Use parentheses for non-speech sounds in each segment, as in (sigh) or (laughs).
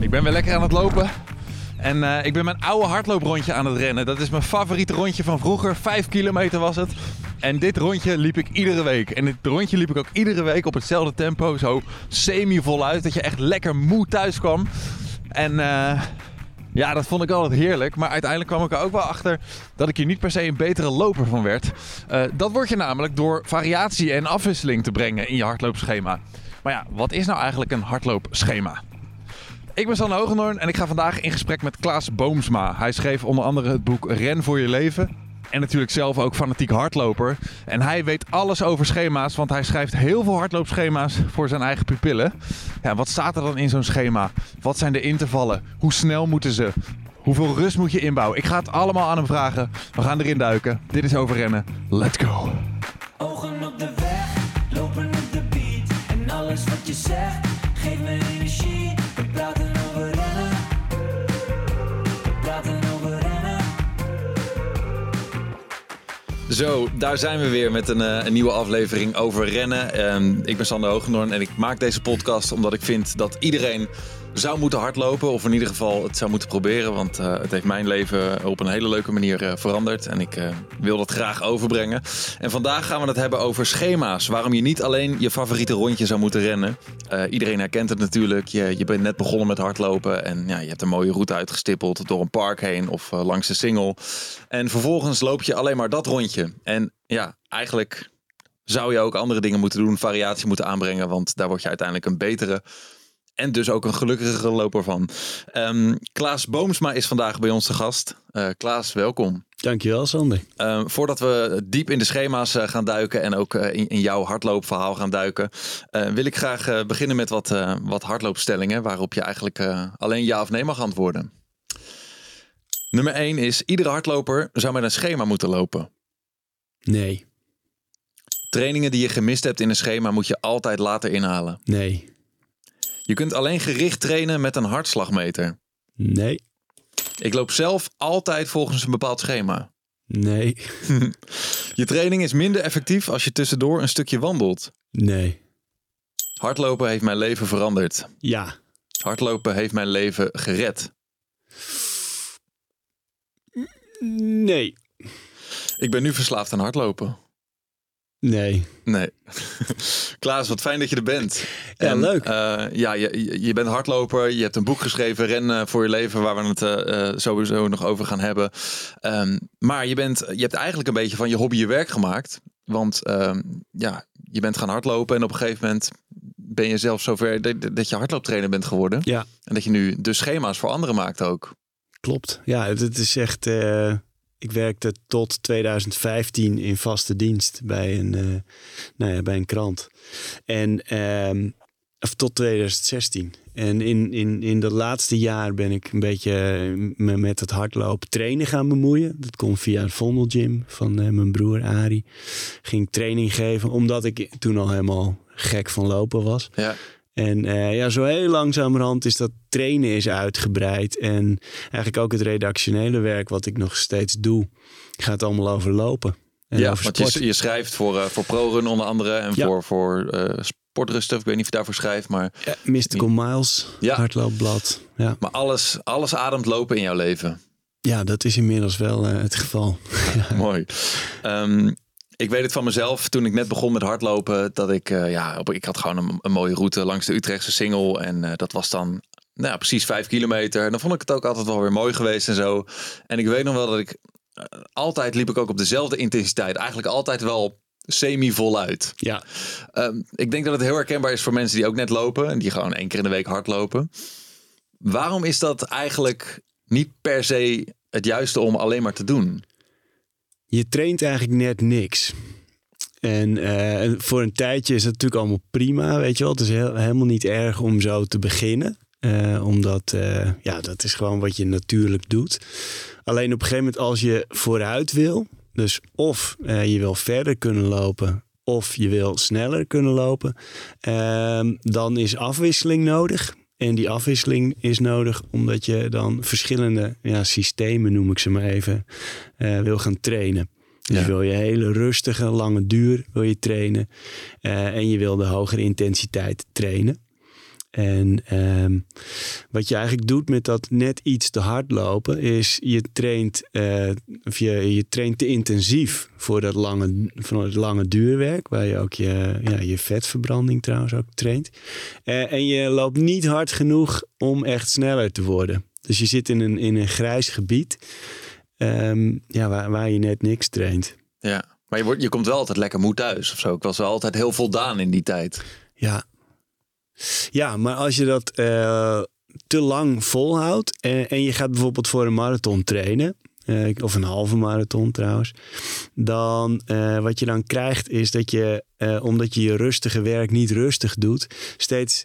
Ik ben weer lekker aan het lopen. En eh, ik ben mijn oude hardlooprondje aan het rennen. Dat is mijn favoriete rondje van vroeger. Vijf kilometer was het. En dit rondje liep ik iedere week. En dit rondje liep ik ook iedere week op hetzelfde tempo. Zo semi-voluit. Dat je echt lekker moe thuis kwam. En eh, ja, dat vond ik altijd heerlijk. Maar uiteindelijk kwam ik er ook wel achter dat ik hier niet per se een betere loper van werd. Eh, dat word je namelijk door variatie en afwisseling te brengen in je hardloopschema. Maar ja, wat is nou eigenlijk een hardloopschema? Ik ben Sanne Hogendoorn en ik ga vandaag in gesprek met Klaas Boomsma. Hij schreef onder andere het boek Ren voor je leven. En natuurlijk zelf ook fanatiek hardloper. En hij weet alles over schema's, want hij schrijft heel veel hardloopschema's voor zijn eigen pupillen. Ja, wat staat er dan in zo'n schema? Wat zijn de intervallen? Hoe snel moeten ze? Hoeveel rust moet je inbouwen? Ik ga het allemaal aan hem vragen. We gaan erin duiken. Dit is over rennen. Let's go. Ogen op de weg, lopen alles wat je zegt, geeft me energie. We praten over rennen. We praten over rennen. Zo, daar zijn we weer met een, eh, een nieuwe aflevering over rennen. Ehm, ik ben Sander Hoogendoorn en ik maak deze podcast omdat ik vind dat iedereen zou moeten hardlopen. Of in ieder geval het zou moeten proberen. Want eh, het heeft mijn leven op een hele leuke manier eh, veranderd. En ik eh, wil dat graag overbrengen. En vandaag gaan we het hebben over schema's. Waarom je niet alleen je favoriete rondje zou moeten rennen. Eh, iedereen herkent het natuurlijk. Je, je bent net begonnen met hardlopen. En ja, je hebt een mooie route uitgestippeld door een park heen of eh, langs de singel. En vervolgens loop je alleen maar dat rondje. En ja, eigenlijk zou je ook andere dingen moeten doen, variatie moeten aanbrengen, want daar word je uiteindelijk een betere en dus ook een gelukkigere loper van. Ehm, Klaas Boomsma is vandaag bij ons te gast. Eh, Klaas, welkom. Dankjewel, Sander. Ehm, voordat we diep in de schema's eh, gaan duiken en ook eh, in, in jouw hardloopverhaal gaan duiken, wil ik graag beginnen met wat, wat hardloopstellingen waarop je eigenlijk alleen ja of nee mag antwoorden. Nummer 1 is: iedere hardloper zou met een schema moeten lopen. Nee, Trainingen die je gemist hebt in een schema moet je altijd later inhalen. nee, Je kunt alleen gericht trainen met een hartslagmeter. nee, Ik loop zelf altijd volgens een bepaald schema. nee, (laughs) Je training is minder effectief als je tussendoor een stukje wandelt. nee. Hardlopen heeft mijn leven veranderd. Ja, Hardlopen heeft mijn leven gered. nee, Ik ben nu verslaafd aan hardlopen. Nee. Nee. (laughs) Klaas, wat fijn dat je er bent. Ja, leuk. eh, ja, je, je- bent hardloper. Je hebt een boek geschreven, Ren eh, voor je leven, waar we het eh, sowieso nog over gaan hebben. Ehm, maar je, bent, je hebt eigenlijk een beetje van je hobby je werk gemaakt. Want ehm, ja, je bent gaan hardlopen en op een gegeven moment ben je zelf zover dat, je hardlooptrainer bent geworden. Ja, En dat je nu de schema's voor anderen maakt ook. klopt. Ja, het, het is echt... ik werkte tot 2015 in vaste dienst bij een, eh, nou ja, bij een krant. En ehm, of tot 2016. En in, in, in dat laatste jaar ben ik een beetje eh, me met het hardlopen trainen gaan bemoeien. Dat komt via het Vondelgym van eh, mijn broer Ari. Ging training geven, omdat ik toen al helemaal gek van lopen was. Ja. En eh, ja, zo heel langzamerhand is dat trainen is uitgebreid. En eigenlijk ook het redactionele werk wat ik nog steeds doe, gaat allal over lopen. En ja, over want je, je schrijft voor, eh, voor ProRun onder andere en Ja. voor, voor eh Sportruststuff. Ik weet niet of je daarvoor schrijft, maar, Ja, Mystical Miles, Ja. hardloopblad. Ja. maar alles, alles ademt lopen in jouw leven. ja, dat is inmiddels wel het geval. (laughs) Mooi. Ehm, ik weet het van mezelf toen ik net begon met hardlopen. Dat ik, eh, ja, ik had gewoon een, een mooie route langs de Utrechtse Singel. En eh, dat was dan nou, ja, precies vijf kilometer. En dan vond ik het ook altijd wel weer mooi geweest en zo. En ik weet nog wel dat ik eh, altijd liep ik ook op dezelfde intensiteit. Eigenlijk altijd wel semi-voluit. Ja, Ehm, ik denk dat het heel herkenbaar is voor mensen die ook net lopen. En die gewoon één keer in de week hardlopen. Waarom is dat eigenlijk niet per se het juiste om alleen maar te doen? Je traint eigenlijk net niks. En eh, voor een tijdje is dat natuurlijk allemaal prima, weet je wel. Het is helemaal niet erg om zo te beginnen. Eh, omdat, eh, ja, dat is gewoon wat je natuurlijk doet. Alleen op een gegeven moment als je vooruit wil... dus of je wil verder kunnen lopen... of je wil sneller kunnen lopen... ehm, dan is afwisseling nodig. En die afwisseling is nodig omdat je dan verschillende ja, systemen, noem ik ze maar even, eh, wil gaan trainen. Dus Ja. wil je hele rustige, lange duur wil je trainen. eh, en je wil de hogere intensiteit trainen. En ehm, wat je eigenlijk doet met dat net iets te hard lopen, is je traint, eh, of je, je traint te intensief voor dat lange, voor het lange duurwerk, waar je ook je, ja, je vetverbranding trouwens ook traint. Eh, en je loopt niet hard genoeg om echt sneller te worden. Dus je zit in een, in een grijs gebied ehm, ja, waar, waar je net niks traint. Ja. Maar je, wordt, je komt wel altijd lekker moe thuis of zo. Ik was wel altijd heel voldaan in die tijd. Ja. Ja, maar als je dat eh, te lang volhoudt en, en je gaat bijvoorbeeld voor een marathon trainen, eh, of een halve marathon trouwens, dan uh, wat je dan krijgt is dat je, omdat je je rustige werk niet rustig doet, steeds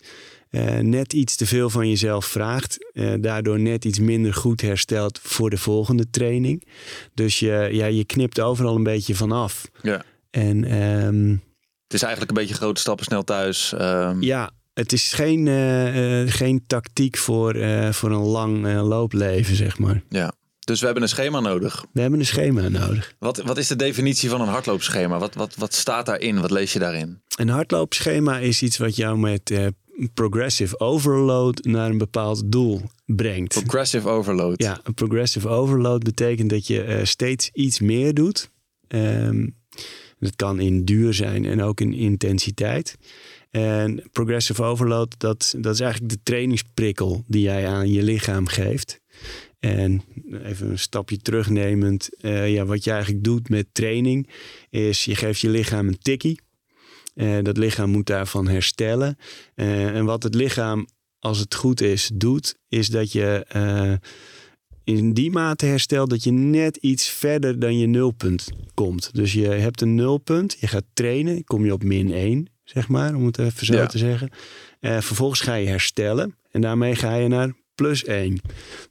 net iets te veel van jezelf vraagt, daardoor net iets minder goed herstelt voor de volgende training. Dus je, ja, je knipt overal een beetje vanaf. Ja. En ehm, Het is eigenlijk een beetje grote stappen snel thuis. ehm, Ja, het is geen, eh, eh, geen tactiek voor, eh, voor een lang loopleven, zeg maar. ja. Dus we hebben een schema nodig. We hebben een schema nodig. Wat, wat is de definitie van een hardloopschema? Wat, wat, wat staat daarin? Wat lees je daarin? Een hardloopschema is iets wat jou met progressive overload naar een bepaald doel brengt. Progressive overload. Ja, een progressive overload betekent dat je steeds iets meer doet. Ehm, dat kan in duur zijn en ook in intensiteit. En progressive overload, dat, dat is eigenlijk de trainingsprikkel die jij aan je lichaam geeft. En even een stapje terugnemend, eh, ja, wat je eigenlijk doet met training, is je geeft je lichaam een tikkie. Eh, dat lichaam moet daarvan herstellen. Eh, en wat het lichaam, als het goed is, doet, is dat je in die mate herstelt dat je net iets verder dan je nulpunt komt. Dus je hebt een nulpunt, je gaat trainen, kom je op min 1, zeg maar, om het even zo Ja. te zeggen. Eh, vervolgens ga je herstellen en daarmee ga je naar plus 1.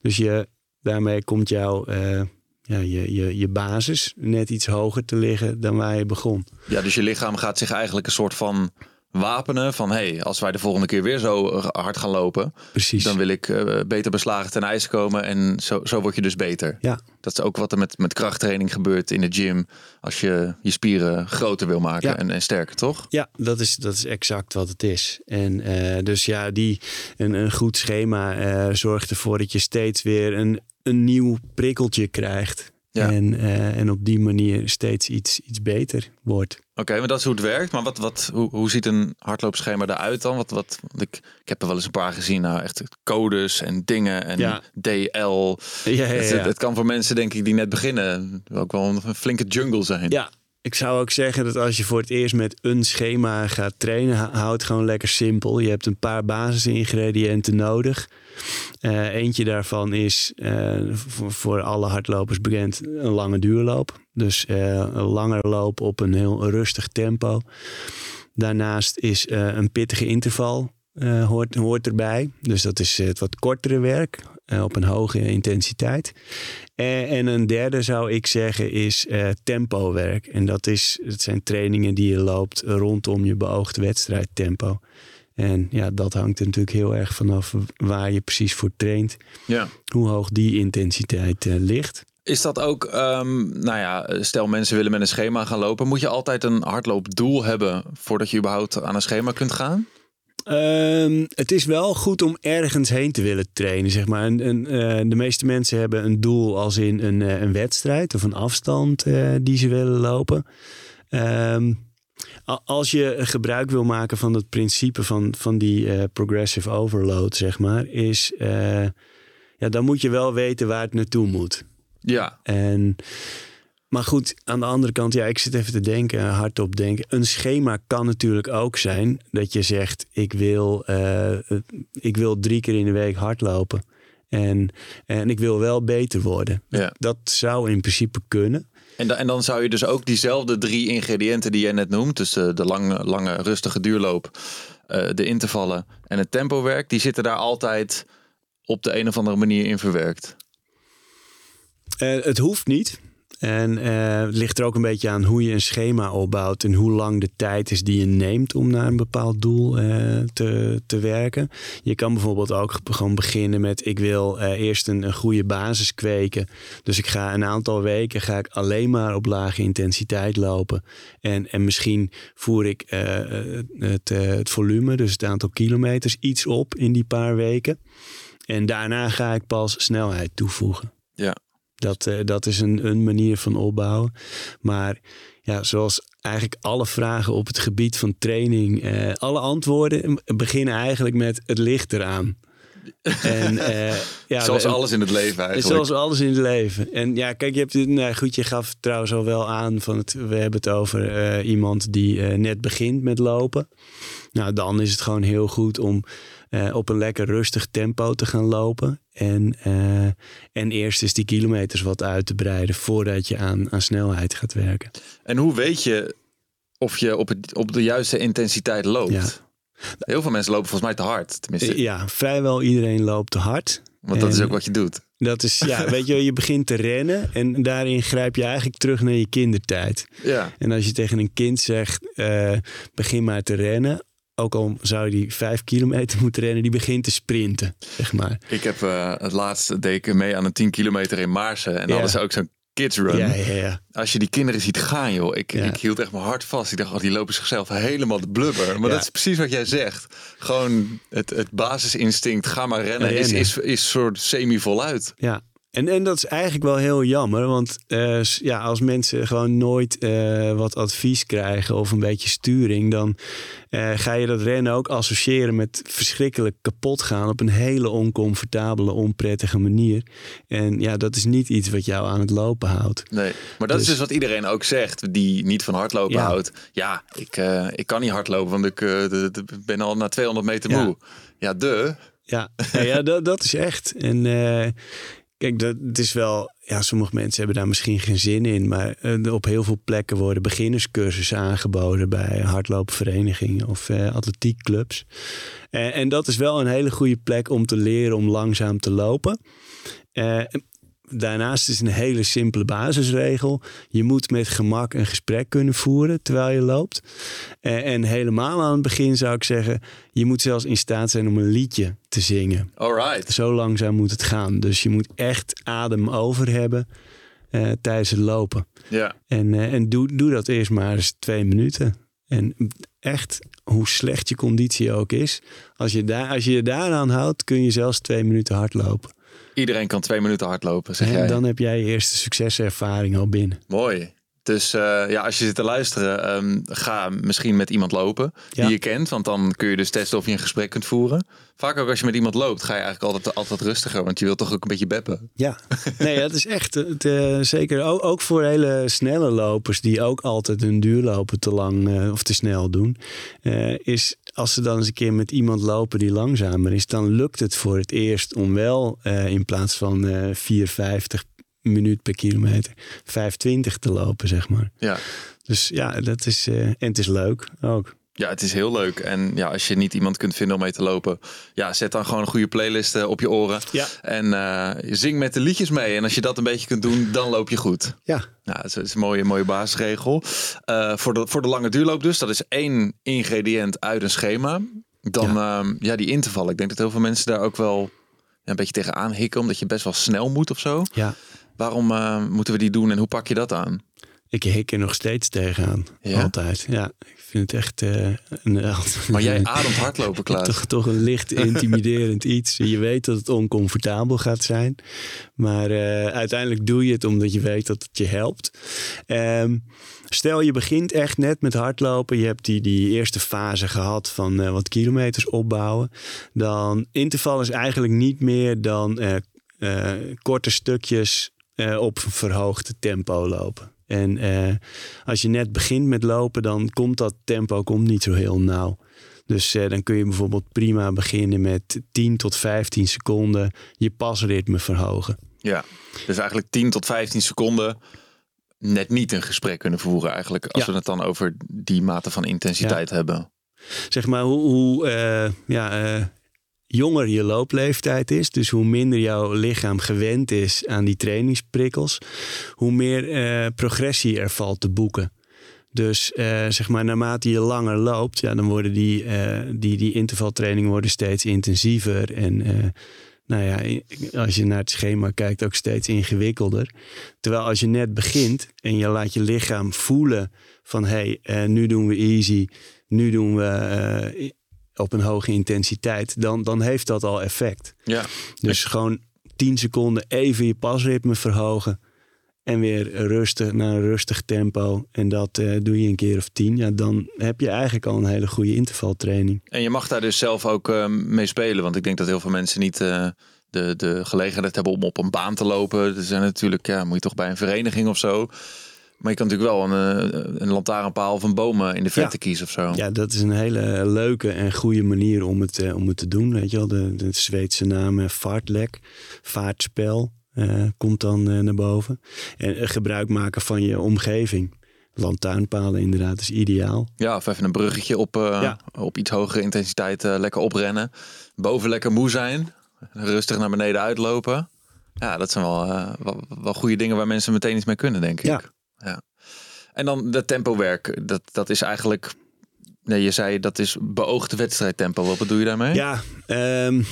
Dus je, daarmee komt jouw eh, ja, je, je, je basis net iets hoger te liggen dan waar je begon. Ja, dus je lichaam gaat zich eigenlijk een soort van wapenen van... hé, hey, als wij de volgende keer weer zo hard gaan lopen... Precies. dan wil ik eh, beter beslagen ten ijs komen en zo, zo word je dus beter. Ja, Dat is ook wat er met, met krachttraining gebeurt in de gym... als je je spieren groter wil maken Ja. en, en sterker, toch? Ja, dat is, dat is exact wat het is. En eh, dus ja, die, een, een goed schema eh, zorgt ervoor dat je steeds weer een, een nieuw prikkeltje krijgt. Ja. En, eh, en op die manier steeds iets, iets beter wordt. Oké, maar dat is hoe het werkt. Maar wat, wat, hoe, hoe ziet een hardloopschema eruit dan? Wat, wat, want ik, ik heb er wel eens een paar gezien. Nou, echt codes en dingen en Ja. DL. Ja, ja, Het, ja. het kan voor mensen, denk ik, die net beginnen... ook wel een flinke jungle zijn. ja, ik zou ook zeggen dat als je voor het eerst met een schema gaat trainen, hou hou het gewoon lekker simpel. Je hebt een paar basisingrediënten nodig. Eh, eentje daarvan is eh, voor, alle hardlopers bekend een lange duurloop. Dus eh, een langer loop op een heel rustig tempo. Daarnaast is een pittige interval hoort, hoort erbij. Dus dat is het wat kortere werk op een hoge intensiteit. En, en een derde zou ik zeggen is tempowerk. En dat, is, dat zijn trainingen die je loopt rondom je beoogde wedstrijdtempo. En ja, dat hangt er natuurlijk heel erg vanaf waar je precies voor traint. Ja. Hoe hoog die intensiteit eh, ligt. Is dat ook, ehm, nou ja, stel mensen willen met een schema gaan lopen. Moet je altijd een hardloopdoel hebben voordat je überhaupt aan een schema kunt gaan? Ehm, het is wel goed om ergens heen te willen trainen, zeg maar. En, en, eh, de meeste mensen hebben een doel als in een, eh, een wedstrijd of een afstand die ze willen lopen. A- als je gebruik wil maken van het principe van, van die eh, progressive overload, zeg maar, is... eh, ja, dan moet je wel weten waar het naartoe moet. Ja, En, maar goed, aan de andere kant, ja, ik zit even te denken, hardop denken. Een schema kan natuurlijk ook zijn dat je zegt: ik wil, eh, ik wil drie keer in de week hardlopen. En, en ik wil wel beter worden. Ja. Dat zou in principe kunnen. En, en dan zou je dus ook diezelfde drie ingrediënten die jij net noemt, dus de, de lange, lange rustige duurloop, eh, de intervallen en het tempowerk, die zitten daar altijd op de een of andere manier in verwerkt. Eh, het hoeft niet. En eh, het ligt er ook een beetje aan hoe je een schema opbouwt en hoe lang de tijd is die je neemt om naar een bepaald doel eh, te, te werken. Je kan bijvoorbeeld ook gewoon beginnen met ik wil eh, eerst een, een goede basis kweken. Dus ik ga een aantal weken ga ik alleen maar op lage intensiteit lopen. En, en misschien voer ik het, het volume, dus het aantal kilometers, iets op in die paar weken. En daarna ga ik pas snelheid toevoegen. Ja. Dat, eh, dat is een, een manier van opbouwen. Maar ja, zoals eigenlijk alle vragen op het gebied van training, eh, alle antwoorden beginnen eigenlijk met het ligt eraan. En, eh, ja, (laughs) Zoals we- alles in het leven eigenlijk. Zoals alles in het leven. En ja, kijk, je hebt het, nou goed, je gaf trouwens al wel aan van het, we hebben het over iemand die net begint met lopen. Nou, dan is het gewoon heel goed om eh, op een lekker rustig tempo te gaan lopen. En, eh, en eerst eens die kilometers wat uit te breiden voordat je aan, aan snelheid gaat werken. En hoe weet je of je op, het, op de juiste intensiteit loopt? Ja. Heel veel mensen lopen volgens mij te hard. Tenminste, Ja, vrijwel iedereen loopt te hard. want dat is ook wat je doet. Dat is, ja, (laughs) weet je, je begint te rennen en daarin grijp je eigenlijk terug naar je kindertijd. Ja. En als je tegen een kind zegt, eh, begin maar te rennen. Ook al zou die vijf kilometer moeten rennen, die begint te sprinten, zeg maar. Ik heb eh, het laatste ik mee aan een 10 kilometer in Maarsen. En Ja. hadden ze ook zo'n kids run. Ja, ja, ja. Als je die kinderen ziet gaan, joh. Ik, ik hield echt mijn hart vast. Ik dacht, oh, die lopen zichzelf helemaal de blubber. Maar dat is precies wat jij zegt. Gewoon het, het basisinstinct, ga maar rennen, Is, Rennen. is, is soort semi-voluit. ja. En, en dat is eigenlijk wel heel jammer, want eh, ja, als mensen gewoon nooit eh, wat advies krijgen of een beetje sturing, dan eh, ga je dat rennen ook associëren met verschrikkelijk kapot gaan op een hele oncomfortabele, onprettige manier. En ja, dat is niet iets wat jou aan het lopen houdt. Nee, maar dat is Dus- dus wat iedereen ook zegt, die niet van hardlopen Ja. houdt. Ja, ik, ik kan niet hardlopen, want ik de- de- ben al na 200 meter moe. Ja, de. Ja, ja, ja dat, dat is echt. En kijk, dat, het is wel. Ja, sommige mensen hebben daar misschien geen zin in. Maar eh, op heel veel plekken worden beginnerscursussen aangeboden bij hardloopverenigingen of eh, atletiekclubs. Eh, en dat is wel een hele goede plek om te leren om langzaam te lopen. Eh, Daarnaast is een hele simpele basisregel. Je moet met gemak een gesprek kunnen voeren terwijl je loopt. Eh, en helemaal aan het begin zou ik zeggen, je moet zelfs in staat zijn om een liedje te zingen. Alright. Zo langzaam moet het gaan. Dus je moet echt adem over hebben eh, tijdens het lopen. Ja. En, eh, en doe, doe dat eerst maar eens twee minuten. En echt, hoe slecht je conditie ook is, als je, daar, als je je daaraan houdt, kun je zelfs twee minuten hardlopen. Iedereen kan twee minuten hardlopen, zeg En jij. dan heb jij je eerste succeservaring al binnen. Mooi. Dus eh, ja, als je zit te luisteren, ehm, ga misschien met iemand lopen Ja. die je kent. Want dan kun je dus testen of je een gesprek kunt voeren. Vaak ook als je met iemand loopt, ga je eigenlijk altijd, altijd rustiger. Want je wilt toch ook een beetje beppen. Ja, nee, dat is echt het, eh, zeker ook, ook voor hele snelle lopers die ook altijd hun duurlopen te lang eh, of te snel doen. is als ze dan eens een keer met iemand lopen die langzamer is, dan lukt het voor het eerst om wel eh, in plaats van eh 4,50 minuut per kilometer 5,20 te lopen, zeg maar. Ja. Dus ja, dat is, eh, en het is leuk ook. Ja, het is heel leuk. En ja, als je niet iemand kunt vinden om mee te lopen, ja, zet dan gewoon een goede playlist eh, op je oren. Ja. En eh, zing met de liedjes mee. En als je dat een beetje kunt doen, dan loop je goed. Ja, Nou, dat is een mooie, mooie basisregel. Eh, voor, de, voor de lange duurloop dus. Dat is één ingrediënt uit een schema. Dan ja. ja, die interval. Ik denk dat heel veel mensen daar ook wel een beetje tegenaan hikken. Omdat je best wel snel moet of zo. ja. Waarom eh, moeten we die doen en hoe pak je dat aan? Ik hik er nog steeds tegenaan. Ja? Altijd. Ja, ik vind het echt eh, een. Maar jij ademt hardlopen, (laughs) Klaas. Toch, toch een licht (laughs) intimiderend iets. Je weet dat het oncomfortabel gaat zijn. Maar eh, uiteindelijk doe je het omdat je weet dat het je helpt. Ehm, stel je begint echt net met hardlopen. Je hebt die, die eerste fase gehad van eh, wat kilometers opbouwen. Dan interval is eigenlijk niet meer dan eh, eh, korte stukjes eh, op verhoogde tempo lopen. En eh, als je net begint met lopen, dan komt dat tempo komt niet zo heel nauw. Dus eh, dan kun je bijvoorbeeld prima beginnen met 10 tot 15 seconden je pasritme verhogen. Ja, dus eigenlijk 10 tot 15 seconden net niet een gesprek kunnen voeren eigenlijk. Als Ja. we het dan over die mate van intensiteit hebben. Zeg maar hoe, hoe eh, ja, jonger je loopleeftijd is, dus hoe minder jouw lichaam gewend is aan die trainingsprikkels, hoe meer eh, progressie er valt te boeken. Dus eh, zeg maar, naarmate je langer loopt, ja, dan worden die, eh, die, die intervaltrainingen worden steeds intensiever. En nou ja, als je naar het schema kijkt, ook steeds ingewikkelder. Terwijl als je net begint en je laat je lichaam voelen van hé, hey, nu doen we easy, nu doen we op een hoge intensiteit, dan, dan heeft dat al effect. Ja. Dus gewoon 10 seconden even je pasritme verhogen. En weer rustig naar een rustig tempo. En dat eh, doe je een keer of tien. Ja, dan heb je eigenlijk al een hele goede intervaltraining. En je mag daar dus zelf ook eh, mee spelen. Want ik denk dat heel veel mensen niet eh, de, de gelegenheid hebben om op een baan te lopen. Er zijn natuurlijk, ja, moet je toch bij een vereniging of zo. Maar je kan natuurlijk wel een, eh, een lantaarnpaal of een boom eh, in de verte Ja. kiezen of zo. Ja, dat is een hele leuke en goede manier om het, eh, om het te doen. Weet je wel, de, de Zweedse naam vaartlek, vaartspel eh, komt dan eh, naar boven. En gebruik maken van je omgeving. Lantaarnpalen inderdaad is ideaal. Ja, of even een bruggetje op, Ja. op iets hogere intensiteit lekker oprennen. Boven lekker moe zijn. Rustig naar beneden uitlopen. Ja, dat zijn wel, wel, wel goede dingen waar mensen meteen iets mee kunnen, denk ik. Ja. Ja. En dan dat tempowerk. Dat, dat is eigenlijk... Nee, je zei dat is beoogde wedstrijdtempo. Wat bedoel je daarmee? Ja, ehm, Ik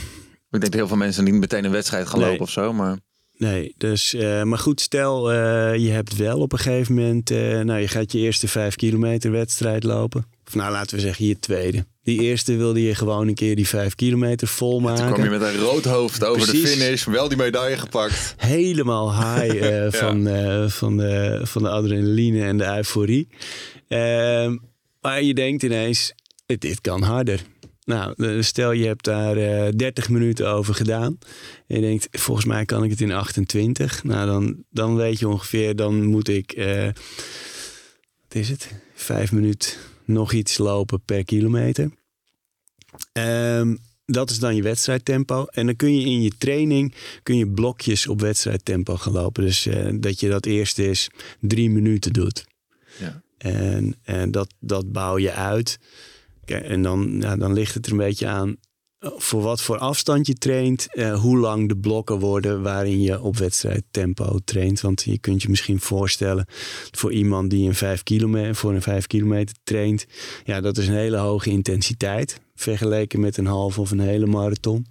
denk dat heel veel mensen niet meteen een wedstrijd gaan Nee. lopen of zo. Maar Nee, dus, eh, maar goed, stel eh, je hebt wel op een gegeven moment, eh, nou je gaat je eerste vijf kilometer wedstrijd lopen. Of nou laten we zeggen je tweede. Die eerste wilde je gewoon een keer die vijf kilometer volmaken. toen kwam je met een rood hoofd over de finish. Wel die medaille gepakt. Helemaal high eh, (laughs) van, eh, van, de, van de adrenaline en de euforie. Ehm, maar je denkt ineens, dit, dit kan harder. Nou, eh, stel je hebt daar eh 30 minuten over gedaan. En je denkt, volgens mij kan ik het in 28. Nou, dan, dan weet je ongeveer, dan moet ik, wat is het? Vijf minuten nog iets lopen per kilometer. Ehm, dat is dan je wedstrijdtempo. En dan kun je in je training kun je blokjes op wedstrijdtempo gaan lopen. Dus eh, dat je dat eerste is drie minuten doet. Ja. En, en dat, dat bouw je uit. En dan, ja, dan ligt het er een beetje aan voor wat voor afstand je traint. eh, hoe lang de blokken worden waarin je op wedstrijdtempo traint. Want je kunt je misschien voorstellen voor iemand die een vijf kilometer, voor een vijf kilometer traint. Ja, dat is een hele hoge intensiteit. Vergeleken met een half of een hele marathon.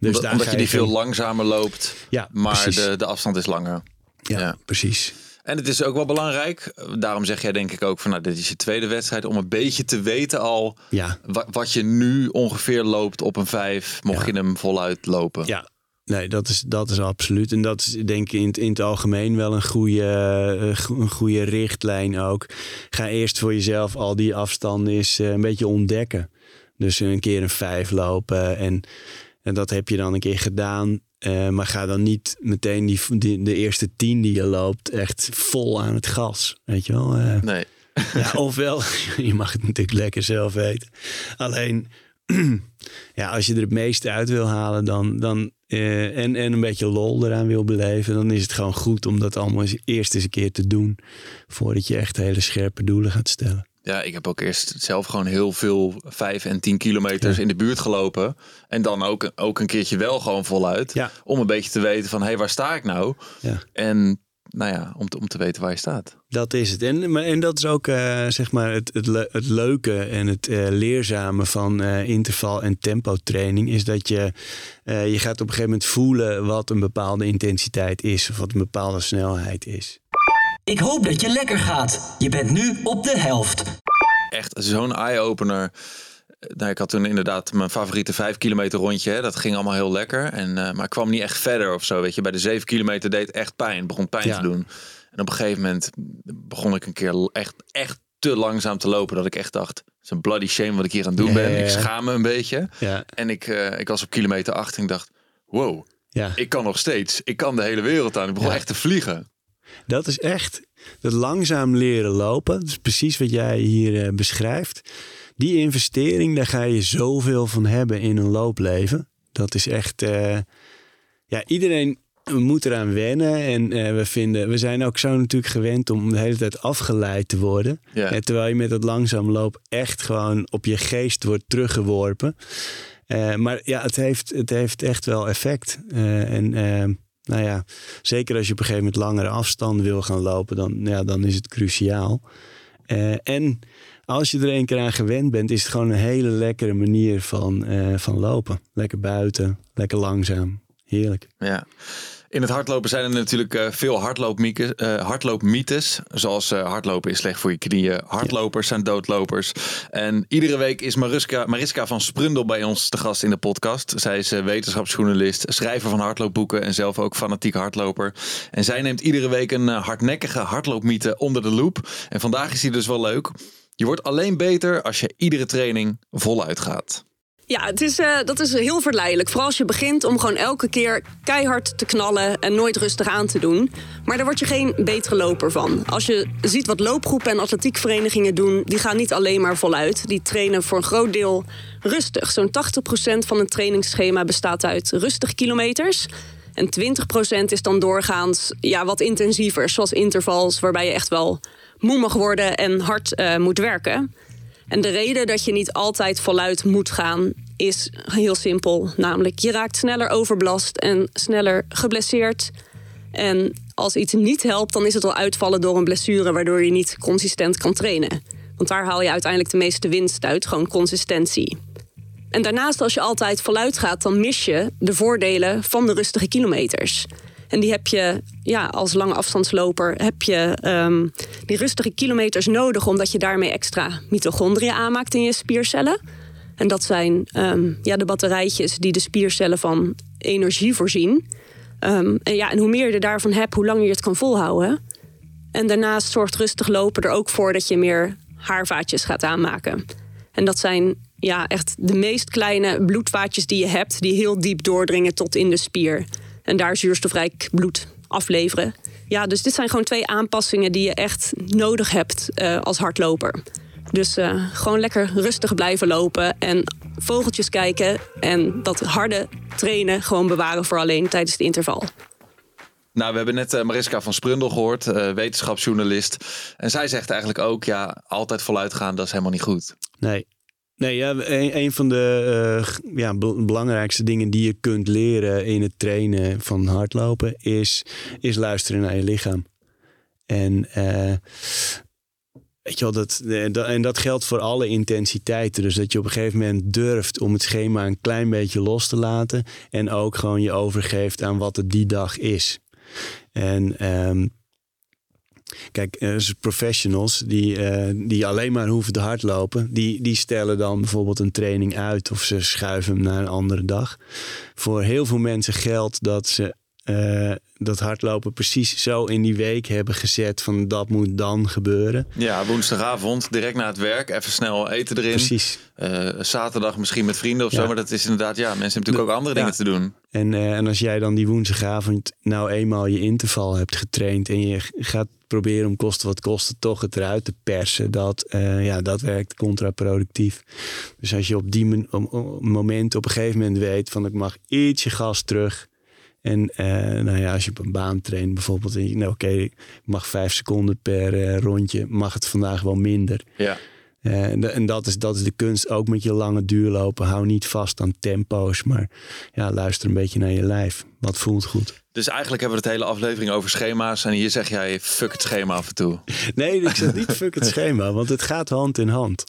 Dus omdat je die veel langzamer loopt. Ja, Maar de, de afstand is langer. ja, ja. precies. En het is ook wel belangrijk, daarom zeg jij denk ik ook van nou, dit is je tweede wedstrijd, om een beetje te weten al Ja, wat je nu ongeveer loopt op een vijf, mocht Ja. je hem voluit lopen. ja. Nee, dat is, dat is absoluut. En dat is denk ik in, het- in het algemeen wel een goede, eh, een goede richtlijn ook. Ga eerst voor jezelf al die afstanden eens eh, een beetje ontdekken. Dus een keer een vijf lopen en, en dat heb je dan een keer gedaan. Eh, maar ga dan niet meteen die, die, de eerste tien die je loopt echt vol aan het gas. Weet je wel? Eh, Nee. (laughs) ja, ofwel, (laughs) je mag het natuurlijk lekker zelf weten. Alleen, (clears throat) ja, als je er het meeste uit wil halen dan, dan, eh, en, en een beetje lol eraan wil beleven, dan is het gewoon goed om dat allemaal eens, eerst eens een keer te doen. Voordat je echt hele scherpe doelen gaat stellen. Ja, ik heb ook eerst zelf gewoon heel veel vijf en tien kilometers in de buurt gelopen. En dan ook, ook een keertje wel gewoon voluit. Ja. Om een beetje te weten van, hé, hey, waar sta ik nou? Ja. En nou ja, om te, om te weten waar je staat. Dat is het. En, maar, en dat is ook eh, zeg maar het, het, le- het leuke en het eh, leerzame van eh, interval- en tempotraining. Is dat je, je gaat op een gegeven moment voelen wat een bepaalde intensiteit is. Of wat een bepaalde snelheid is. Ik hoop dat je lekker gaat. Je bent nu op de helft. Echt zo'n eye-opener. Nou, ik had toen inderdaad mijn favoriete vijf kilometer rondje. Hè. Dat ging allemaal heel lekker. En, eh, maar ik kwam niet echt verder of zo. Weet je, bij de zeven kilometer deed het echt pijn. Het begon pijn Ja. te doen. En op een gegeven moment begon ik een keer echt, echt te langzaam te lopen. Dat ik echt dacht, het is een bloody shame wat ik hier aan het doen Ja, ben. ja, Ik schaam me een beetje. Ja, En ik, eh, ik was op kilometer acht en ik dacht, wow, ja. ik kan nog steeds. Ik kan de hele wereld aan. Ik begon Ja. echt te vliegen. Dat is echt dat langzaam leren lopen. Dat is precies wat jij hier eh, beschrijft. Die investering, daar ga je zoveel van hebben in een loopleven. Dat is echt. eh, ja, iedereen moet eraan wennen. En eh, we, vinden, we zijn ook zo natuurlijk gewend om de hele tijd afgeleid te worden. Ja. Terwijl je met dat langzaam loop echt gewoon op je geest wordt teruggeworpen. Maar ja, het heeft, het heeft echt wel effect. En eh, nou ja, zeker als je op een gegeven moment langere afstanden wil gaan lopen, dan, ja, dan is het cruciaal. Eh, en als je er een keer aan gewend bent, is het gewoon een hele lekkere manier van, eh, van lopen. Lekker buiten, lekker langzaam. Heerlijk. Ja. In het hardlopen zijn er natuurlijk eh, veel hardloopmieke- eh, hardloopmythes. Zoals eh, hardlopen is slecht voor je knieën. Hardlopers zijn doodlopers. En iedere week is Mariska, Mariska van Sprundel bij ons te gast in de podcast. Zij is wetenschapsjournalist, schrijver van hardloopboeken en zelf ook fanatiek hardloper. En zij neemt iedere week een hardnekkige hardloopmythe onder de loep. En vandaag is die dus wel leuk. Je wordt alleen beter als je iedere training voluit gaat. Ja, het is, eh, dat is heel verleidelijk. Vooral als je begint om gewoon elke keer keihard te knallen en nooit rustig aan te doen. Maar daar word je geen betere loper van. Als je ziet wat loopgroepen en atletiekverenigingen doen, die gaan niet alleen maar voluit. Die trainen voor een groot deel rustig. Zo'n 80% van een trainingsschema bestaat uit rustige kilometers. En 20% is dan doorgaans ja, wat intensiever, zoals intervals, waarbij je echt wel moe mag worden en hard eh, moet werken. En de reden dat je niet altijd voluit moet gaan is heel simpel. Namelijk, je raakt sneller overbelast en sneller geblesseerd. En als iets niet helpt, dan is het al uitvallen door een blessure... waardoor je niet consistent kan trainen. Want daar haal je uiteindelijk de meeste winst uit, gewoon consistentie. En daarnaast, als je altijd voluit gaat, dan mis je de voordelen van de rustige kilometers. En die heb je ja, als lange afstandsloper heb je ehm, die rustige kilometers nodig, omdat je daarmee extra mitochondriën aanmaakt in je spiercellen. En dat zijn ehm, ja, de batterijtjes die de spiercellen van energie voorzien. Ehm, en, ja, en hoe meer je er daarvan hebt, hoe langer je het kan volhouden. En daarnaast zorgt rustig lopen er ook voor dat je meer haarvaatjes gaat aanmaken. En dat zijn ja, echt de meest kleine bloedvaatjes die je hebt, die heel diep doordringen tot in de spier. En daar zuurstofrijk bloed afleveren. Ja, dus dit zijn gewoon twee aanpassingen die je echt nodig hebt eh, als hardloper. Dus eh, gewoon lekker rustig blijven lopen en vogeltjes kijken. En dat harde trainen gewoon bewaren voor alleen tijdens het interval. Nou, we hebben net eh, Mariska van Sprundel gehoord, eh, wetenschapsjournalist. En zij zegt eigenlijk ook, ja, altijd voluit gaan, dat is helemaal niet goed. Nee. Nee, ja, een, van de eh, ja, be- belangrijkste dingen die je kunt leren in het trainen van hardlopen is, is luisteren naar je lichaam. En eh, weet je wel, dat, eh, dat, en dat geldt voor alle intensiteiten. Dus dat je op een gegeven moment durft om het schema een klein beetje los te laten. En ook gewoon je overgeeft aan wat het die dag is. En ehm, Kijk, zijn professionals die, eh, die alleen maar hoeven te hardlopen. Die, die stellen dan bijvoorbeeld een training uit of ze schuiven hem naar een andere dag. Voor heel veel mensen geldt dat ze eh, dat hardlopen precies zo in die week hebben gezet van dat moet dan gebeuren. Ja, woensdagavond, direct na het werk, even snel eten erin. Precies. Eh, zaterdag misschien met vrienden of zo. Maar dat is inderdaad, ja, mensen hebben natuurlijk ook andere Ja. dingen te doen. En, eh, en als jij dan die woensdagavond nou eenmaal je interval hebt getraind en je gaat proberen om kosten wat kosten toch het eruit te persen, dat, eh, ja, dat werkt contraproductief. Dus als je op die men- om- om- moment op een gegeven moment weet van ik mag ietsje gas terug. En eh, nou ja, als je op een baan traint bijvoorbeeld, en nou oké, ik mag vijf seconden per eh, rondje, mag het vandaag wel minder. Ja. Eh, en en dat is, dat is de kunst, ook met je lange duurlopen. Hou niet vast aan tempo's, maar ja, luister een beetje naar je lijf. Wat voelt goed? Dus eigenlijk hebben we het hele aflevering over schema's. En hier zeg jij, fuck het schema af en toe. (laughs) Nee, ik zeg niet fuck het schema, want het gaat hand in hand.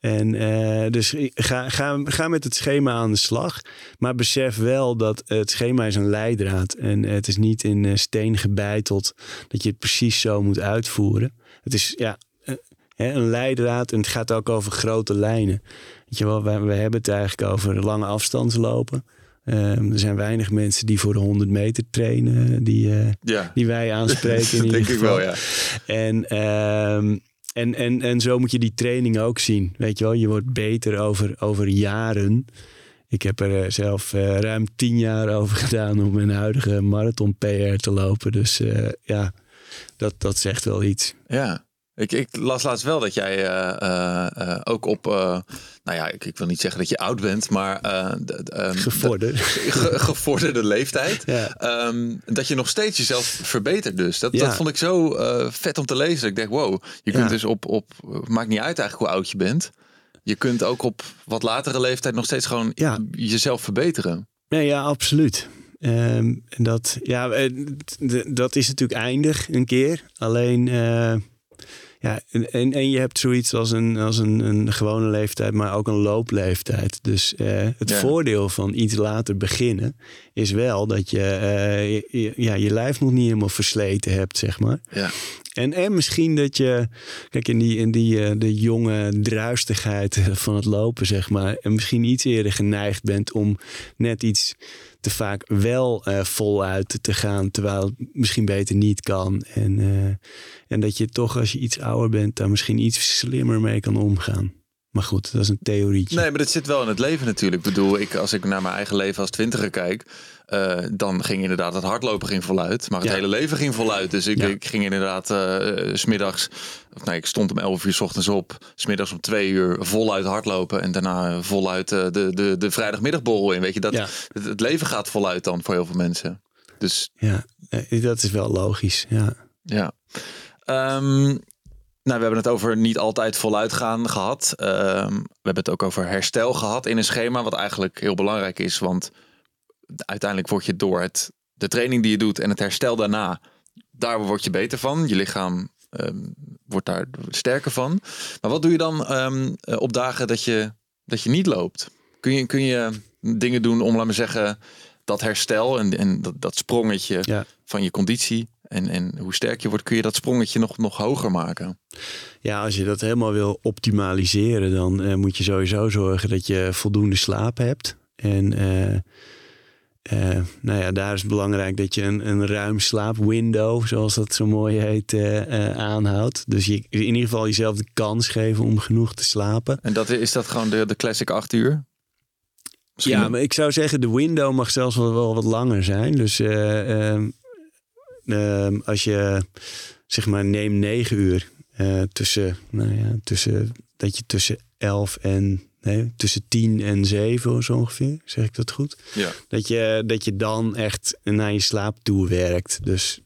En eh, dus ga, ga, ga met het schema aan de slag. Maar besef wel dat het schema is een leidraad. En het is niet in eh, steen gebeiteld dat je het precies zo moet uitvoeren. Het is ja, een leidraad en het gaat ook over grote lijnen. Weet je wel, we, we hebben het eigenlijk over lange afstandslopen. Ehm, er zijn weinig mensen die voor de 100 meter trainen, die, Ja, die wij aanspreken. In (laughs) dat denk ik wel, ja. En, ehm, en, en, en zo moet je die training ook zien. Weet je wel, je wordt beter over, over jaren. Ik heb er eh, zelf eh, ruim tien jaar over gedaan om mijn huidige marathon PR te lopen. Dus ja, dat, dat zegt wel iets. Ja. Ik, ik las laatst wel dat jij eh, eh, eh, ook op, nou ja, ik, ik wil niet zeggen dat je oud bent, maar eh, ehm, Gevorderd. (laughs) ge- gevorderde leeftijd. Ja. Ehm, dat je nog steeds jezelf verbetert dus. Dat, Ja. dat vond ik zo vet om te lezen. Ik denk, wow, je kunt Ja. dus op, op, maakt niet uit eigenlijk hoe oud je bent. Je kunt ook op wat latere leeftijd nog steeds gewoon Ja. jezelf verbeteren. Nee, ja, absoluut. Ehm, en dat, ja, dat is natuurlijk eindig een keer. Alleen, ja, en, en, en je hebt zoiets als een, als een, een gewone leeftijd, maar ook een loopleeftijd. Dus eh, het Ja. voordeel van iets later beginnen is wel dat je, eh, je, je- ja, je lijf nog niet helemaal versleten hebt, zeg maar. Ja. En, en misschien dat je, kijk, in die, in die eh, de jonge druistigheid van het lopen, zeg maar, en misschien iets eerder geneigd bent om net iets te vaak wel eh, voluit te gaan, terwijl het misschien beter niet kan. En, eh, en dat je toch, als je iets ouder bent, daar misschien iets slimmer mee kan omgaan. Maar goed, dat is een theorietje. Nee, maar dat zit wel in het leven natuurlijk. Ik bedoel, ik, als ik naar mijn eigen leven als twintiger kijk, eh, dan ging inderdaad het hardlopen ging voluit. Maar het Ja. hele leven ging voluit. Dus ik, Ja. ik ging inderdaad s smiddags, of nee, ik stond om 11 uur 's ochtends op. Smiddags om 2 uur voluit hardlopen. En daarna voluit eh, de, de, de vrijdagmiddagborrel in. Weet je, dat, Ja. het, het leven gaat voluit dan voor heel veel mensen. Dus Ja, dat is wel logisch. Ja. ja. Ehm, nou, we hebben het over niet altijd voluit gaan gehad. Ehm, we hebben het ook over herstel gehad in een schema, wat eigenlijk heel belangrijk is. Want uiteindelijk word je door het, de training die je doet en het herstel daarna, daar word je beter van. Je lichaam ehm, wordt daar sterker van. Maar wat doe je dan ehm, eh, op dagen dat je, dat je niet loopt? Kun je, kun je dingen doen om, laat maar zeggen, dat herstel en, en dat, dat sprongetje Ja. van je conditie en, en hoe sterk je wordt, kun je dat sprongetje nog, nog hoger maken? Ja, als je dat helemaal wil optimaliseren, dan eh, moet je sowieso zorgen dat je voldoende slaap hebt. En eh, eh, nou ja, daar is het belangrijk dat je een, een ruim slaapwindow, zoals dat zo mooi heet, aanhoudt. Dus je in ieder geval jezelf de kans geven om genoeg te slapen. En dat, is dat gewoon de, de classic 8 uur? Misschien Ja, maar ik zou zeggen, de window mag zelfs wel, wel wat langer zijn. Dus eh, ehm, als je, zeg maar, neem negen uur eh, tussen, nou ja, tussen, dat je tussen elf en, nee, tussen tien en zeven of zo ongeveer, zeg ik dat goed? Ja. Dat je, dat je dan echt naar je slaap toe werkt. Dus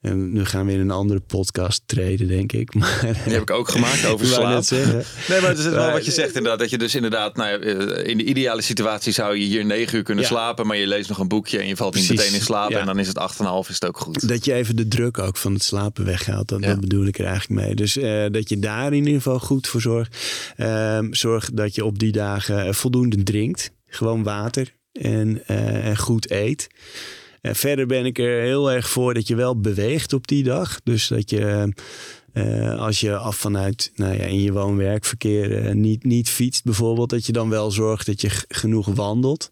en nu gaan we in een andere podcast treden, denk ik. (laughs) Maar, Die heb ik ook gemaakt over slaap. Nee, maar het is wel Maar- wat je zegt inderdaad. Dat je dus inderdaad, nou eh, in de ideale situatie zou je hier negen uur kunnen Ja. slapen. Maar je leest nog een boekje en je valt niet meteen in slaap. ja. En dan is het 8,5 is het ook goed. Dat je even de druk ook van het slapen weghaalt. Dat, Ja. dat bedoel ik er eigenlijk mee. Dus eh, dat je daar in ieder geval goed voor zorgt. Ehm, zorg dat je op die dagen eh, voldoende drinkt. Gewoon water. En, en goed eet. Verder ben ik er heel erg voor dat je wel beweegt op die dag. Dus dat je... eh, als je af vanuit nou ja, in je woon-werkverkeer eh, niet, niet fietst bijvoorbeeld, dat je dan wel zorgt dat je genoeg wandelt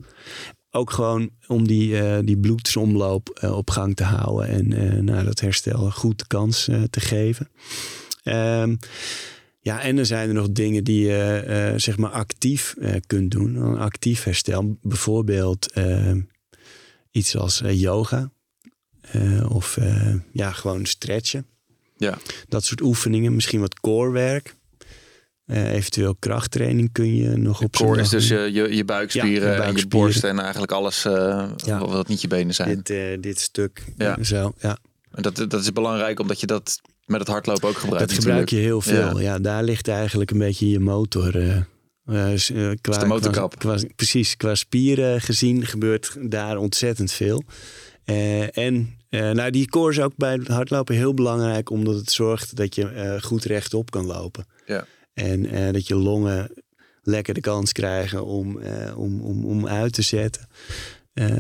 ook gewoon om die, eh, die bloedsomloop op gang te houden en eh nou, dat herstel een goed kans eh, te geven. Ehm, ja, en dan zijn er nog dingen die je zeg maar actief kunt doen. Een actief herstel, bijvoorbeeld eh, iets als eh, yoga eh, of eh, ja, gewoon stretchen. Ja. Dat soort oefeningen, misschien wat corewerk. Eh, eventueel krachttraining kun je nog op Core is dus je, je, je buikspieren Ja, en je borst en eigenlijk alles Ja. wat- niet je benen zijn. dit, dit stuk. Ja. Zo, ja. En dat, dat is belangrijk omdat je dat met het hardlopen ook gebruikt. Dat gebruik je heel veel. Ja. daar ligt eigenlijk een beetje je motor. Eh, qua, de motorkap. Qua, qua- precies, qua spieren gezien gebeurt daar ontzettend veel. Eh, en nou, die core is ook bij het hardlopen heel belangrijk, omdat het zorgt dat je goed rechtop kan lopen. Ja. En dat je longen lekker de kans krijgen om, om, om, om uit te zetten.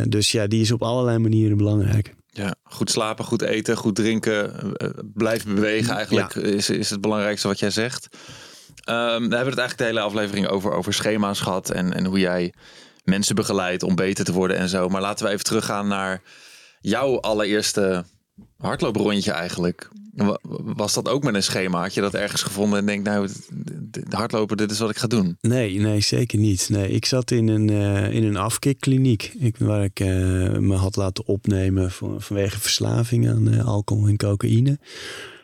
Dus ja, die is op allerlei manieren belangrijk. Ja, goed slapen, goed eten, goed drinken, blijven bewegen. Eigenlijk is, is het belangrijkste wat jij zegt. Ehm, we hebben het eigenlijk de hele aflevering over, over schema's gehad en, en hoe jij mensen begeleidt om beter te worden en zo. Maar laten we even teruggaan naar jouw allereerste hardlooprondje eigenlijk. Wa- Was dat ook met een schema? Had je dat ergens gevonden en denkt, nou, hardlopen, dit is wat ik ga doen? Nee, nee, zeker niet. Nee, ik zat in een, eh, in een afkikkliniek ik, waar ik eh, me had laten opnemen vanwege verslaving aan eh, alcohol en cocaïne.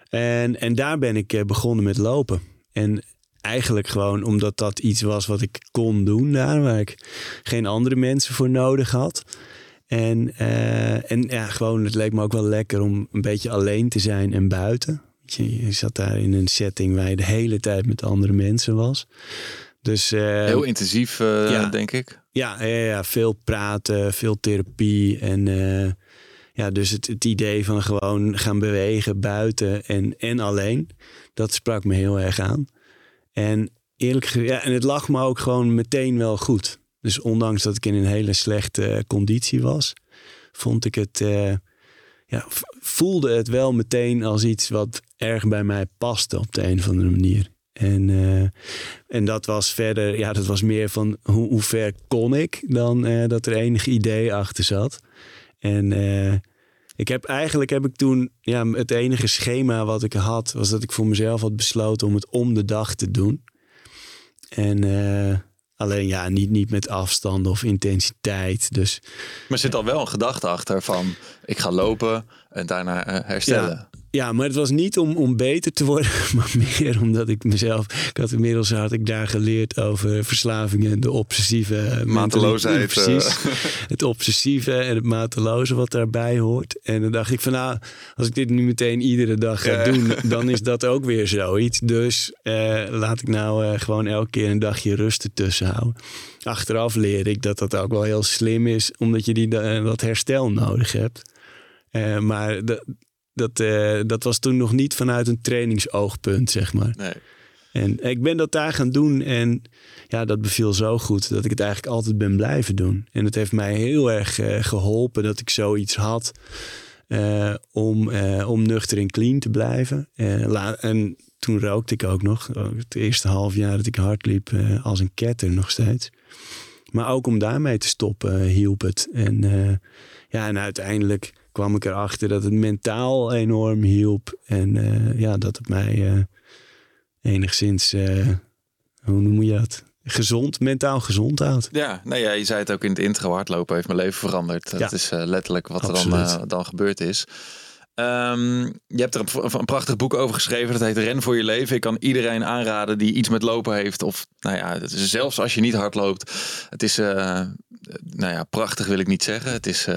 En, en daar ben ik begonnen met lopen. En eigenlijk gewoon omdat dat iets was wat ik kon doen daar, waar ik geen andere mensen voor nodig had. En, eh, en ja, gewoon, het leek me ook wel lekker om een beetje alleen te zijn en buiten. Je, je zat daar in een setting waar je de hele tijd met andere mensen was. Dus, eh, Heel intensief, eh, ja. denk ik. Ja, ja, ja, veel praten, veel therapie. En ja, dus het, het idee van gewoon gaan bewegen buiten en, en alleen, dat sprak me heel erg aan. En eerlijk gezegd, ja, en het lag me ook gewoon meteen wel goed. Dus ondanks dat ik in een hele slechte eh, conditie was, vond ik het, eh, ja, voelde het wel meteen als iets wat erg bij mij paste op de een of andere manier. En, eh, en dat was verder, ja, dat was meer van hoe, hoe ver kon ik dan dat er enig idee achter zat. En ik heb eigenlijk heb ik toen, ja, het enige schema wat ik had, was dat ik voor mezelf had besloten om het om de dag te doen. En eh, alleen ja, niet, niet met afstand of intensiteit. Dus Maar er zit al wel een gedachte achter van... ik ga lopen en daarna eh, herstellen. Ja, maar het was niet om, om beter te worden, (laughs) maar meer omdat ik mezelf. Ik had inmiddels had ik daar geleerd over verslavingen en de obsessieve mentaliteit. Mateloosheid, Precies. Het obsessieve en het mateloze wat daarbij hoort. En dan dacht ik van nou, als ik dit nu meteen iedere dag ga Ja. doen, (laughs) dan is dat ook weer zoiets. Dus eh, laat ik nou eh, gewoon elke keer een dagje rust ertussen houden. Achteraf leer ik dat dat ook wel heel slim is, omdat je die, eh, dat herstel nodig hebt. Eh, maar dat, dat, eh, dat was toen nog niet vanuit een trainingsoogpunt, zeg maar. Nee. En ik ben dat daar gaan doen en ja, dat beviel zo goed dat ik het eigenlijk altijd ben blijven doen. En het heeft mij heel erg eh, geholpen dat ik zoiets had eh, om, om nuchter en clean te blijven. En toen rookte ik ook nog. Het eerste half jaar dat ik hard liep als een ketter nog steeds. Maar ook om daarmee te stoppen hielp het. En, ja, en uiteindelijk kwam ik erachter dat het mentaal enorm hielp. En eh, ja, dat het mij eh, enigszins, eh, hoe noem je dat? Gezond, mentaal gezond houdt. Ja, nou ja, je zei het ook in het intro. Hardlopen heeft mijn leven veranderd. Dat Ja. is eh, letterlijk wat er dan, dan gebeurd is. Ehm, je hebt er een, een prachtig boek over geschreven. Dat heet Ren voor je leven. Ik kan iedereen aanraden die iets met lopen heeft. Of nou ja, is, zelfs als je niet hard loopt. Het is, nou ja, prachtig wil ik niet zeggen. Het is,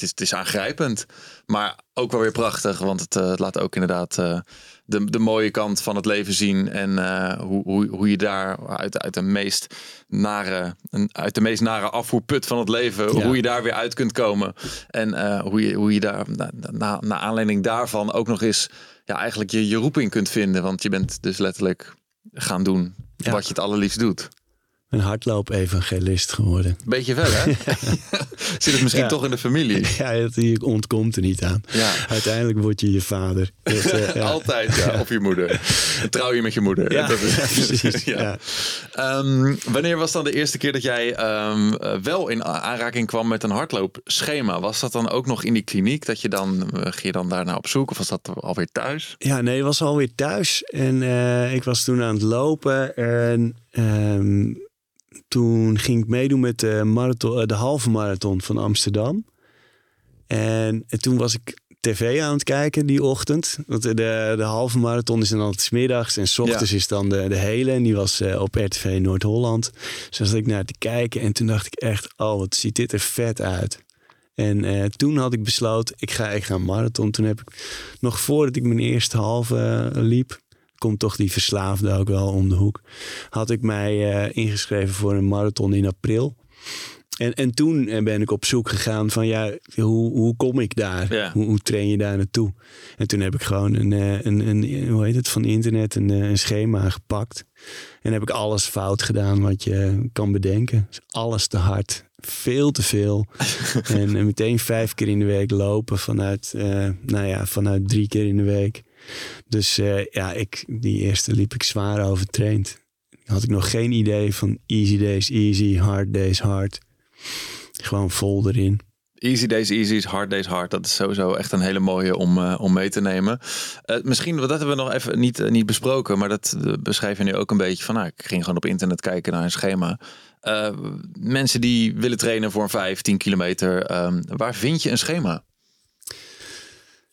het is, het is aangrijpend. Maar ook wel weer prachtig. Want het, eh, het laat ook inderdaad eh, de, de mooie kant van het leven zien. En eh, hoe, hoe, hoe je daar uit, uit de meest nare, een- uit de meest nare afvoerput van het leven, Ja. hoe je daar weer uit kunt komen. En hoe, je, hoe je daar, na, na, naar aanleiding daarvan ook nog eens ja, eigenlijk je, je roeping kunt vinden. Want je bent dus letterlijk gaan doen Ja. wat je het allerliefst doet. Een hardloop-evangelist geworden. Beetje wel, hè? (laughs) Zit het misschien Ja. toch in de familie? Ja, het- je ontkomt er niet aan. Ja. Uiteindelijk word je je vader. Dus, eh, (laughs) ja. Altijd, ja. Of je moeder. Trouw je met je moeder. Ja, Dat is- (laughs) precies. Ehm, wanneer was dan de eerste keer dat jij ehm, eh, wel in aanraking kwam met een hardloopschema? Was dat dan ook nog in die kliniek? Dat je dan, eh, ging je dan daarna op zoek? Of was dat alweer thuis? Ja, nee, ik was alweer thuis. En ik was toen aan het lopen. En ehm, toen ging ik meedoen met de, marathon, eh, de halve marathon van Amsterdam. En, en toen was ik tv aan het kijken die ochtend. Want de, de halve marathon is dan altijd 's middags. En 's ochtends Ja. is dan de, de hele. En die was eh, op RTV Noord-Holland. Dus daar zat ik naar te kijken. En toen dacht ik echt, oh, wat ziet dit er vet uit. En eh, toen had ik besloten, ik ga, ik ga een marathon. Toen heb ik nog voordat ik mijn eerste halve liep, komt toch die verslaafde ook wel om de hoek, had ik mij eh, ingeschreven voor een marathon in april. En, en toen eh, ben ik op zoek gegaan van ja, hoe, hoe kom ik daar? Ja. Hoe, hoe train je daar naartoe? En toen heb ik gewoon een, eh, een, een hoe heet het, van internet een, een schema gepakt. En heb ik alles fout gedaan wat je kan bedenken. Dus alles te hard, veel te veel. (laughs) en meteen vijf keer in de week lopen vanuit, nou ja, vanuit drie keer in de week. Dus eh, ja, ik, die eerste liep ik zwaar overtraind. Had ik nog geen idee van easy days easy, hard days hard. Gewoon vol erin. Easy days easy is hard days hard. Dat is sowieso echt een hele mooie om, eh, om mee te nemen. Eh, misschien, dat hebben we nog even niet, niet besproken. Maar dat beschrijf je nu ook een beetje van... Nou, ik ging gewoon op internet kijken naar een schema. Mensen die willen trainen voor een 5, 10 kilometer. ehm, waar vind je een schema?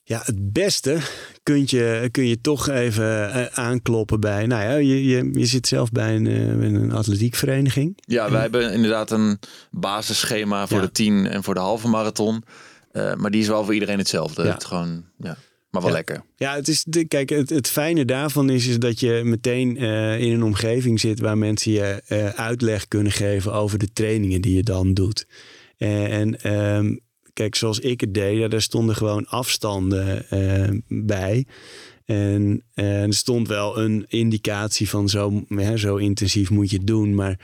Ja, het beste kun je, kun je toch even eh, aankloppen bij. Nou ja, je, je, je zit zelf bij een, eh, een atletiekvereniging. Ja, wij hebben inderdaad een basisschema voor Ja. de 10 en voor de halve marathon. Eh, maar die is wel voor iedereen hetzelfde. Ja. Het gewoon, ja. maar wel Ja. lekker. Ja, het is de, kijk, het, het fijne daarvan is, is dat je meteen in een omgeving zit waar mensen je uitleg kunnen geven over de trainingen die je dan doet. Eh, en ehm, kijk, zoals ik het deed, ja, daar stonden gewoon afstanden eh, bij. En eh, er stond wel een indicatie van zo, zo intensief moet je het doen. Maar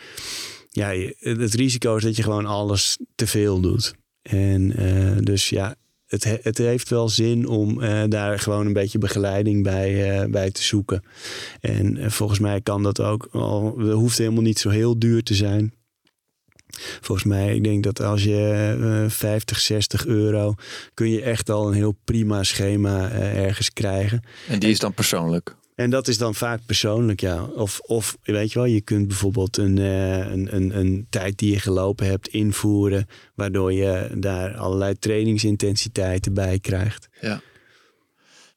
ja, het risico is dat je gewoon alles te veel doet. En eh, dus ja, het, he- het heeft wel zin om daar gewoon een beetje begeleiding bij, bij te zoeken. En volgens mij kan dat ook al. Het hoeft helemaal niet zo heel duur te zijn. Volgens mij, ik denk dat als je eh 50, 60 euro. kun je echt al een heel prima schema eh, ergens krijgen. En die is dan persoonlijk. En dat is dan vaak persoonlijk, ja. Of, of weet je wel, je kunt bijvoorbeeld een, eh, een, een, een tijd die je gelopen hebt invoeren, waardoor je daar allerlei trainingsintensiteiten bij krijgt. Ja.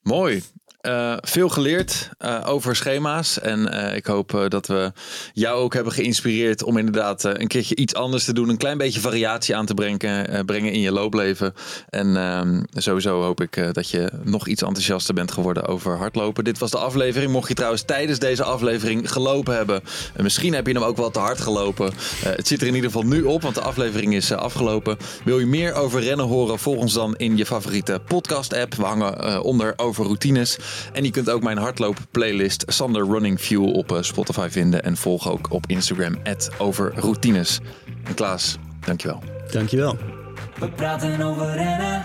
Mooi. Eh, veel geleerd eh, over schema's. En eh, ik hoop dat we jou ook hebben geïnspireerd om inderdaad een keertje iets anders te doen. Een klein beetje variatie aan te brengen, brengen in je loopleven. En ehm, sowieso hoop ik dat je nog iets enthousiaster bent geworden over hardlopen. Dit was de aflevering. Mocht je trouwens tijdens deze aflevering gelopen hebben. en misschien heb je hem ook wel te hard gelopen. Het zit er in ieder geval nu op, want de aflevering is afgelopen. Wil je meer over rennen horen? Volg ons dan in je favoriete podcast app. We hangen onder over routines. En je kunt ook mijn hardloop playlist Sander Running Fuel op eh, Spotify vinden. En volg ook op Instagram over routines. En Klaas, dankjewel. Dankjewel. We praten over rennen.